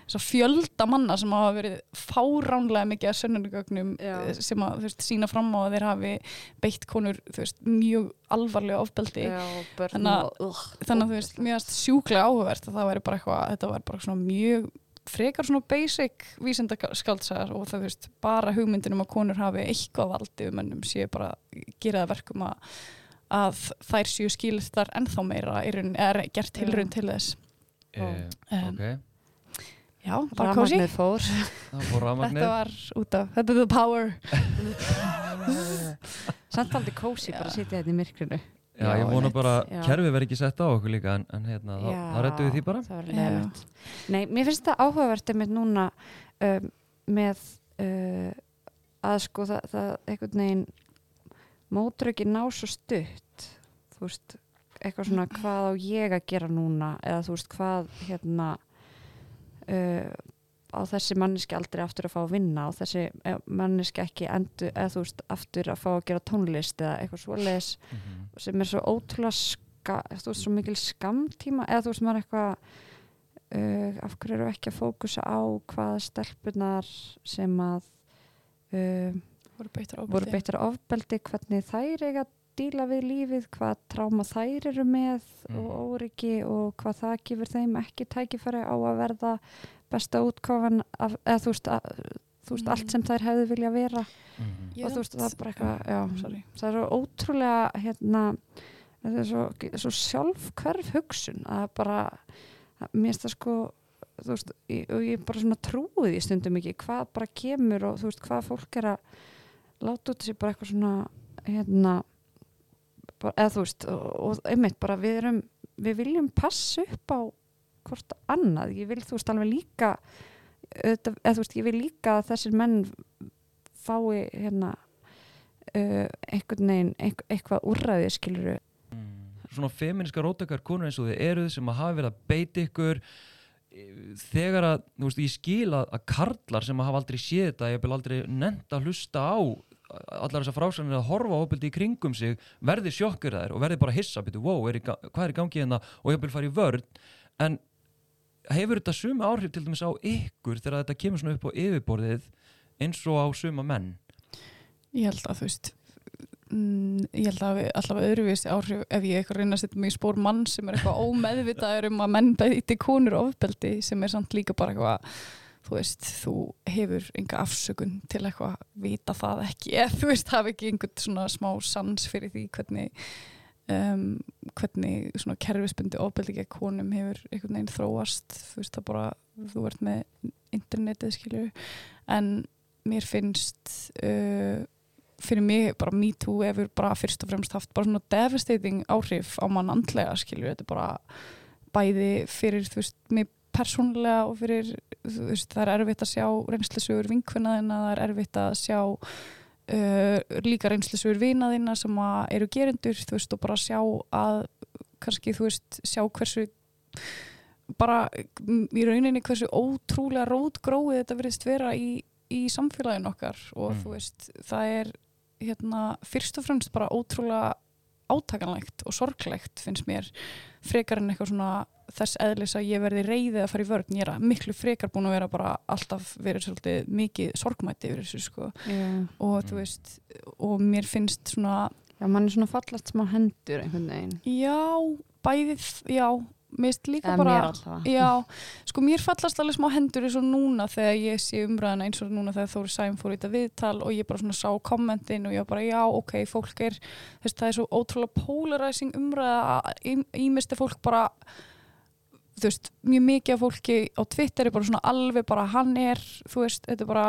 þess að fjölda manna sem hafa verið fáránlega mikið að sönnunugögnum eh, sem að, sína fram á að þeir hafi beitt konur, mjög alvarlega ofbeldi. Já, þannig að, þannig að veist, mjög sjúklega áhugverð að það væri bara eitthvað, þetta var bara svona mjög frekar svona basic vísendaskaldsagar og það veist bara hugmyndin um að konur hafi eitthvað valdi um ennum séu bara gera það verkum að, að þær séu skilstar ennþá meira er, er gert tilrönd til þess. Uh, um, ok. Já, bara kósi [LAUGHS] Þetta var út af Þetta er the power. [LAUGHS] Samt aldrei kósi bara að sitja hérna í myrkrinu Já, ég vona bara að kerfið verði ekki sett á okkur líka en, en hérna, já, þá rettu við því bara. það var leðilegt Nei, mér finnst það áhugavert með núna um, með uh, að sko það, það einhvern veginn mótur ekki ná svo stutt. Þú veist, eitthvað svona hvað á ég að gera núna? Eða þú veist hvað hérna uh, á þessi manneski aldrei aftur að fá að vinna og þessi eh, manneski ekki endur, eða þú veist, aftur að fá að gera tónlist eða eitthvað svoleiðis mm -hmm. sem er svo ótrúlega ska, þú veist, svo mikil skamtíma eða þú veist, maður eitthvað uh, af hverju eru ekki að fókusa á hvað stelpunar sem að uh, voru beittar ofbeldi, hvernig þær eiga að díla við lífið, hvað tráma þær eru með mm. og mhm. óryggi og hvað það gefur þeim ekki tækifæri á að verða besta útkáfan af, eða þú veist, að, þú veist mm. allt sem þær hefðu vilja vera mm. og þú veist það er bara eitthvað já, það er ótrúlega hérna það er svo, svo sjálfkverf hugsun að bara mér finnst það sko þú veist, ég, og ég bara svona trúið í stundum ekki hvað bara kemur og þú veist hvað fólk er að láta út þessi bara eitthvað svona hérna bara, eða þú veist og, og einmitt bara við erum við viljum passa upp á hvort annað, ég vil þú veist alveg líka eða þú veist ég vil líka að þessir menn fái hérna uh, einhvern veginn einhver, eitthvað úrræði skiluru mm. Svona feministka rótakar konur eins og þið eruð sem að hafa verið að beita ykkur þegar að, þú veist, ég skil að, að karlar sem að hafa aldrei séð þetta ég vil aldrei nefnt að hlusta á allar þessar frásanir að horfa óbyldi í kringum sig verði sjokkur þær og verði bara hissa, byrju, wow, er hvað er í gangi hérna? Og ég vil fara í vörð en hefur þetta suma áhrif til dæmis á ykkur þegar þetta kemur svona upp á yfirborðið eins og á suma menn? Ég held að þú veist mm, ég held að alltaf öðruvísi áhrif ef ég eitthvað reyna að setja mig í spór mann sem er eitthvað ómeðvitaður um að menn beiti konur ofbeldi sem er samt líka bara eitthvað þú veist, þú hefur enga afsökun til eitthvað vita það ekki eða þú veist, hafi ekki einhvern svona smá sans fyrir því hvernig um, hvernig svona kerfisbundi ofbeldi gegn konum hefur einhvern veginn þróast. Þú veist það bara, þú ert með internetið skilju en mér finnst uh, fyrir mig bara me too hefur bara fyrst og fremst haft bara svona devastating áhrif á mann andlega skilju, þetta er bara bæði fyrir þú veist, mig persónulega og fyrir, þú veist, það er erfitt að sjá reynslisugur vinkvinnaðina, það er erfitt að sjá uh, líka reynslisur vinaðina sem eru gerendur þú veist og bara sjá að kannski þú veist sjá hversu bara í rauninni hversu ótrúlega rótgróið þetta verðist vera í, í samfélagin okkar og mm. þú veist það er hérna fyrst og fremst bara ótrúlega átakanlegt og sorglegt finnst mér frekar en eitthvað svona þess eðlis að ég verði reyðið að fara í vörð ég er miklu frekar búin að vera bara alltaf verið svolítið mikið sorgmætti yfir þessu sko. Yeah. og þú veist og mér finnst svona Já, mann er svona fallast smá hendur einhvern veginn. Já, bæðið, já mist líka Eða bara mér. Já, sko mér fallast alveg smá hendur eins og núna þegar ég sé umræðina eins og núna þegar Þóri Sæm fór í þetta viðtal og ég bara svona sá kommentin og ég bara já, ok, fólk er þess, það er svo ótrúlega polarizing umræða ímist er fólk bara þú veist, mjög mikið af fólki á Twitter er bara svona alveg bara hann er, þú veist, þetta er bara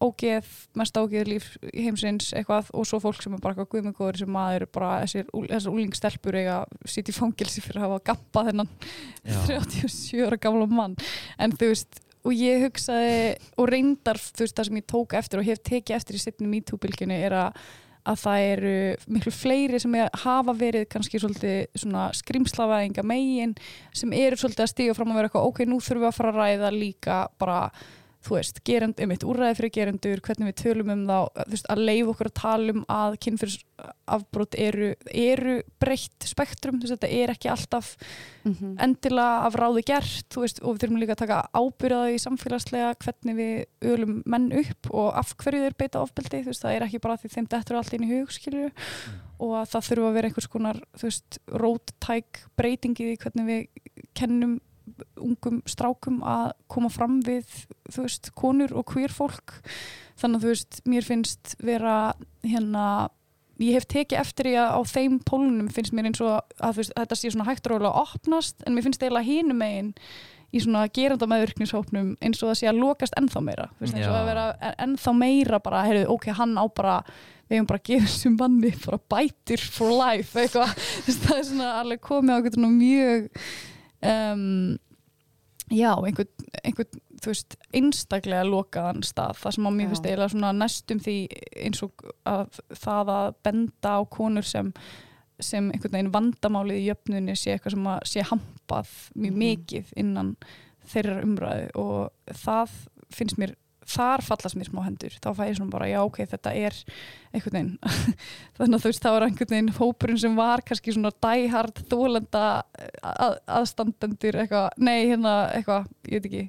ógeð, mest ógeð líf heimsins eitthvað og svo fólk sem er bara eitthvað guðmengóður sem maður bara, þessir, þessar úlingstelpur eiga í fangilsi fyrir að hafa gappað þennan Já. 37 ára gamla mann en þú veist, og ég hugsaði og reyndar, þú veist, það sem ég tók eftir og hef tekið eftir í sittinu MeToo-bylgjunni er að að það eru miklu fleiri sem er, hafa verið kannski svolítið svona skrimslavæðinga megin sem eru svolítið að stíga fram og vera eitthvað ok, nú þurfum við að fara að ræða líka bara þú veist, gerend, um eitt úrræði fyrir gerendur hvernig við tölum um þá þú veist, að leif okkur að tala um að kynfyrsafbrot eru, eru breytt spektrum, þú veist, þetta er ekki alltaf Mhm. endilega af ráði gert þú veist, og við þurfum líka að taka ábyrðaði í samfélagslega hvernig við ölum menn upp og af hverju þeir beita ofbeldi þú veist, það er ekki bara því þeim dettur allt inn í hug skilju og að það þurfa að vera einhvers konar þú veist, róttæk breytingi í hvernig við kennum ungum strákum að koma fram við þú veist, konur og queer fólk. Þannig að þú veist, mér finnst vera hérna ég hef tekið eftir í að á þeim pólunum finnst mér eins og að veist, þetta sé svona hægt og rólega að opnast en mér finnst eiginlega hínum megin í svona geranda meðvirknishópnum eins og það sé að lokast ennþá meira. Veist, eins og að vera ennþá meira bara, heyrðu, ok, hann á bara við hefum bara gefið þessum manni bara bætir for life eitthvað. [LAUGHS] Það er svona alveg komið á mjög um, já, einhvern, einhvern þú veist, einstaklega lokaðan stað. Það sem á mér finnst eiginlega svona næstum því eins og að það að benda á konur sem sem einhvern veginn vandamálið í jöfnunni sé eitthvað sem að sé hampað mjög Mhm. mikið innan þeirra umræðu. Og það finnst mér þar fallast mér smá hendur. Þá fæ ég svona bara, já ok, þetta er einhvern veginn [LAUGHS] þannig að þú veist, það var einhvern veginn hópurinn sem var kannski svona dæhard þólenda að, aðstandendur eitthvað, nei hérna eitthvað, ég veit ekki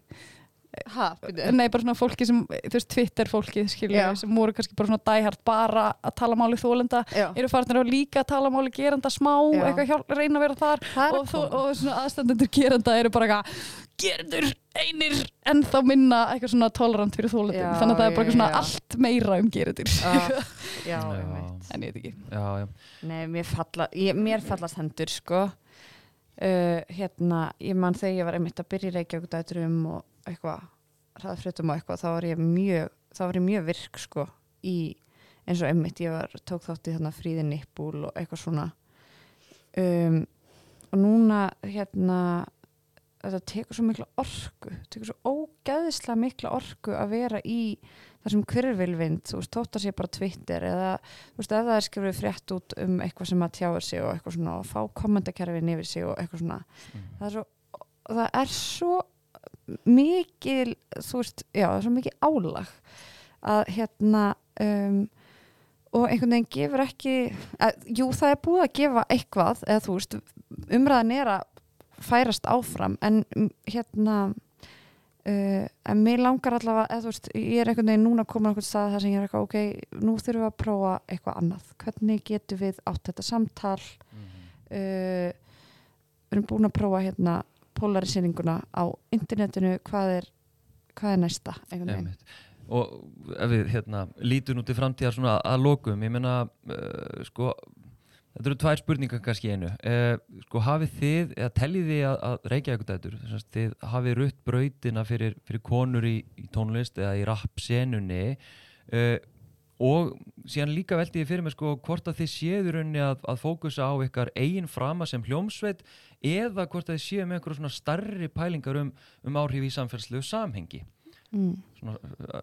Ha, byrju. nei, bara svona fólki sem, þú veist, Twitter fólki skilju, Já. sem voru kannski bara svona dæhard bara að tala máli þólenda Já. eru farnir á líka að tala máli geranda smá hjálp, reyna að vera þar Það og, koma. og svona aðstandendur geranda eru bara eitthvað gerendur einir en þá minna eitthvað svona tolerant fyrir þólendum þannig að það er bara svona já. allt meira um gerendur Ah, [LAUGHS] Já, en ég veit ekki Já, já. Nei, mér, falla, ég, mér fallast hendur sko uh, hérna, ég man þegar ég var einmitt að byrja í Reykjavík dæturum og eitthvað hraðfréttum og eitthvað, þá var ég mjög þá var ég mjög virk sko í eins og einmitt, ég var, tók þátt í þarna fríði nippul og eitthvað svona. Um, og núna hérna þetta tekur svo mikla orku tekur svo ógeðislega mikla orku að vera í þessum kvirvilvind, þú veist, þótt að sé bara Twitter eða, þú veist, ef það er skrifið frétt út um eitthvað sem að tjáir sig og eitthvað svona og fá kommentakerfin yfir sig og eitthvað svona. Það er svo, það er svo mikil, þú veist, já, það er svo mikil álag að hérna um, og einhvern veginn gefur ekki að, jú, það er búið að gefa eitthvað eða þú veist, umræðan er að færast áfram en mm, hérna uh, en mér langar allavega eða þú veist, ég er einhvern veginn núna komin á einhvern stað þar sem ég er eitthvað, ok, nú þurfum við að prófa eitthvað annað, hvernig getum við átt þetta samtal? Uh, við erum búin að prófa hérna polarisýninguna á internetinu hvað er, hvað er næsta og ef við hérna, lítum út í framtíðar svona að lokum, ég meina uh, sko, þetta eru tvær spurningar kannski einu, uh, sko hafið þið eða teljið þið að, að Reykjavík dætur þið hafið rutt brautina fyrir, fyrir konur í, í tónlist eða í rap senunni uh, og síðan líka veldi ég fyrir mig sko hvort að þið séður unni að, að fókusa á ykkar eigin frama sem hljómsveit eða hvort að þið séu með einhverjum svona starri pælingar um, um áhrif í samfélagslegu samhengi. Mm. svona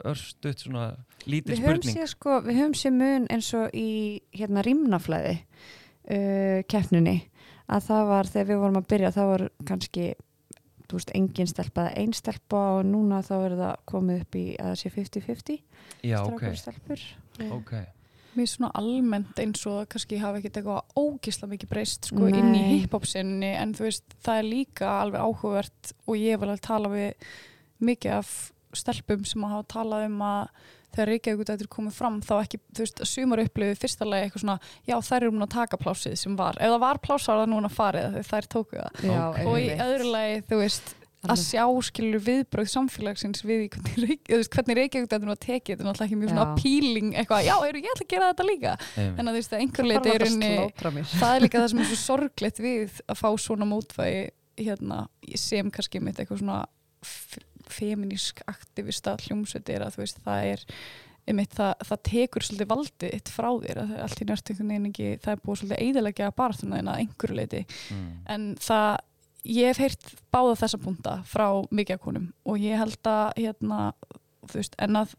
örstuðt svona höfum spurning. séð sko, við höfum séð mun eins og í hérna rýmnaflæði uh, keppninni að það var þegar við vorum að byrja það var kannski veist, engin stelpa eða ein stelpa og núna þá er það komið upp í að það sé 50-50 já strákar ok, og stelpur ok. Mér er svona almennt eins og kannski hafa ekkert eitthvað ógisla mikið breyst sko, inn í hip-hop sinni en þú veist það er líka alveg áhugavert og ég vil að tala við mikið af stelpum sem að hafa talað um að þegar Reykjavík þetta er komið fram þá ekki, þú veist, að sumar upplifið fyrsta lagi eitthvað svona, já þær eru múin að taka plásið sem var, ef það var plás var það núna farið þegar þær tóku það. Já, Ok. og í öðru lagi, þú veist að sjá skilur viðbröð samfélagsins við í hvernig, hvernig Reykjavík þetta er nú að tekið, þetta er náttúrulega ekki mjög svona appealing eitthvað, já, eru ég ætla að gera þetta líka. Einmitt. en að þú veist, að einhver Bara leiti er unni það er líka það sem er svo [LAUGHS] sorglegt við að fá svona mótvægi hérna, sem kannski mitt eitthvað svona feminísk aktivista hljómsveit er að þú veist það er einmitt, það, það tekur svolítið valdið eitt frá þér að það er allt í ekki það er búið svolítið eidilegja barðuna þín að einhverju leiti Mm. en það ég hef heyrt báða þessa punta frá mikið konum og ég held að hérna, þú veist, en að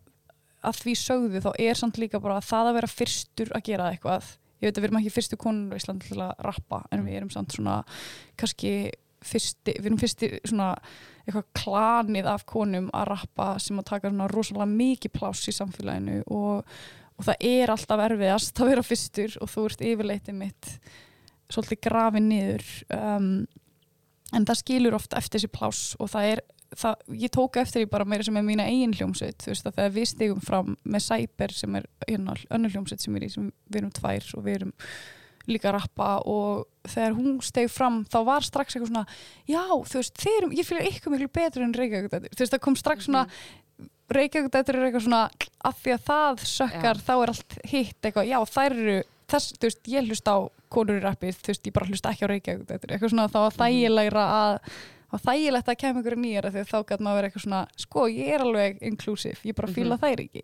að því sögðu þá er samt líka bara að það að vera fyrstur að gera eitthvað ég veit að við erum ekki fyrstu konur á Íslandi til að rappa en við erum samt svona kannski fyrsti, við erum fyrsti svona eitthvað klanið af konum að rappa sem að taka svona rosalega mikið pláss í samfélaginu og, og það er alltaf erfiðast að vera fyrstur og þú ert yfirleitið mitt svolítið grafið niður um, en það skilur oft eftir þessi pláss og það er það, ég tók eftir því bara meira sem er mína eigin hljómsveit þú veist að þegar við stigum fram með Cyber sem er hérna önnur hljómsveit sem er í sem við erum tvær og við erum líka að rappa og þegar hún steg fram þá var strax eitthvað svona já þú veist þeir, eru- ég fyrir eitthvað miklu betur en Reykjavík Dætur. þú veist það kom strax svona Reykjavík Dætur er eitthvað svona af því að það sökkar Já. þá er allt hitt eitthvað já þær eru þess, þú veist ég hlust á konur í rappið þú veist ég bara hlust ekki á Reykjavík eitthvað svona þá var þægilegra að og þægilegt að kemur ykkur að þá gæti maður vera eitthvað svona sko ég er alveg inclusive, ég bara fíla Mhm. þær ekki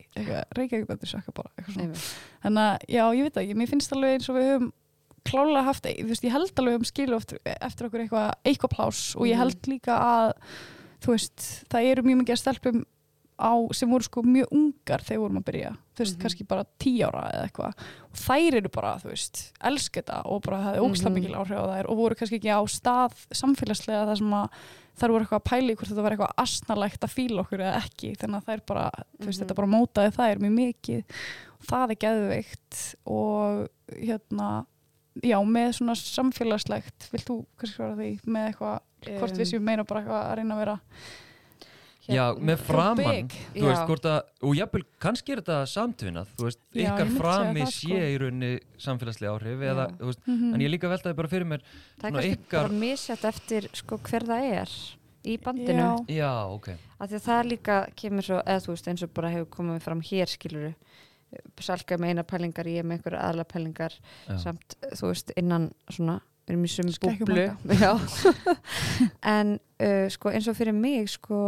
Reykjavík Dætur sökkar bara eitthvað svona Einmitt. þannig að já, ég veit ekki, mér finnst alveg eins og við höfum klálega haft, þú veist, ég held alveg um skilu eftir, eftir okkur eitthvað, eitthvað plás og ég Mhm. held líka að þú veist, það eru mjög mikið að stelpum á, sem voru sko mjög ungar þegar vorum að byrja, þú veist, Mhm. kannski bara tí ára eða eitthvað, og þær eru bara þú veist, elska þetta og bara það er ógstlega Mhm. mikil áhrif á þær og voru kannski ekki á stað samfélagslega þar sem að þær voru eitthvað að pæli hvort þetta var eitthvað asnalegt að fíla okkur eða ekki, þannig að þær bara þú veist, Mhm. þetta bara mótaði þær mjög mikið það er geðveikt og hérna já, með svona samfélagslegt vilt þú kannski svara því með eitthvað, hvort við séum meina bara eitthvað að reyna að vera Já, með framan, big. þú veist, Já. hvort að, og jafnvel, kannski er þetta samtvinnað, þú veist, Já, ykkar frami það, sko. sé í rauninni samfélagslega áhrif, eða, þú veist, mm en ég líka veltaði bara fyrir mér, Það er Svona kannski ykkar- bara misjætt eftir sko, hver það er í bandinu Já. já, ok, af því að það líka kemur svo eða þú veist eins og bara hefur komið fram hér skiluru salka með eina pælingar, ég með einhverja aðla pælingar já, samt þú veist innan svona við erum í Skekkum búblu [LAUGHS] Já. en uh, sko eins og fyrir mig sko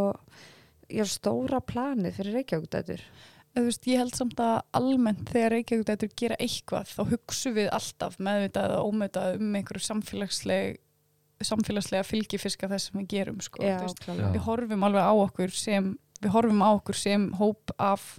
ég er stóra planið fyrir Reykjavík dætur þú veist, ég held samt að almennt þegar Reykjavík dætur gera eitthvað þá hugsu við alltaf meðvitað eða ómeðvitað um einhverju samfélagsleg samfélagslega fylgifiska þess sem við gerum sko, klálega. við horfum alveg á okkur sem við horfum á okkur sem hóp af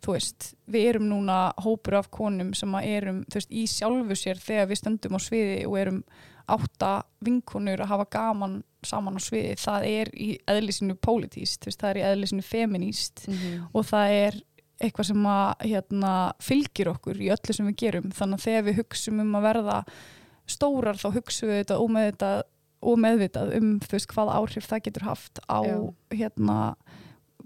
þú veist, við erum núna hópur af konum sem að erum þú veist, í sjálfu sér þegar við stöndum á sviði og erum átta vinkonur að hafa gaman saman á sviði það er í eðlisinu pólitíst þú veist, það er í eðlisinu feminíst Mhm. og það er eitthvað sem að hérna, fylgir okkur í öllu sem við gerum þannig að þegar við hugsum um að verða stórar þá hugsum við þetta ómeðvitað, ómeðvitað um þú veist, hvaða áhrif það getur haft á Já. hérna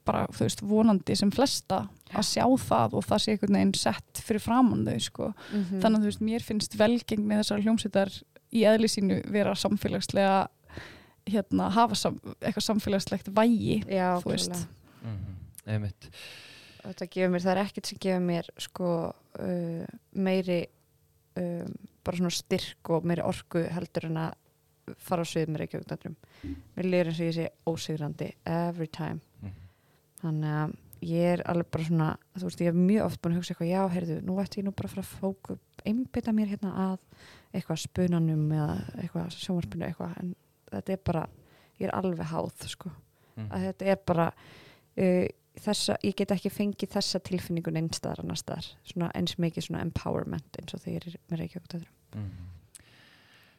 bara þú veist vonandi sem flesta að sjá það og það sé einhvern veginn sett fyrir framann þau sko Mhm. þannig að þú veist mér finnst velgengni þessar hljómsveitar í eðli sínu vera samfélagslega hérna hafa sam, eitthvað samfélagslegt vægi Já, þú veist. mhm, einmitt, þetta gefur mér, það er ekkert sem gefur mér sko uh, meiri um, bara svona styrk og meiri orku heldur en að fara á svið með Reykjavík mér lýður eins og ég sé ósigrandi every time. Þannig að ég er alveg bara svona þú veist, ég hef mjög oft búin að hugsa eitthvað já, heyrðu, nú ætti ég nú bara að fara að fóku einbytta mér hérna að eitthvað spunanum eða eitthvað sjónvarpinu eitthvað, en þetta er bara ég er alveg háð, sko. Mhm, að þetta er bara uh, þessa, ég get ekki fengið þessa tilfinningun einn staðar annar staðar. Svona eins mikið svona empowerment eins og þeir eru með Reykjavík dætrum mhm.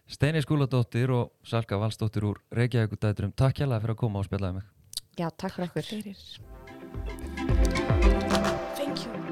Steini Skúladóttir og Salka Valsdóttir úr Reykjavík dæturum, takk hjá fyrir að koma og spjallaði mig. Já, takk fyrir okkur Thank you.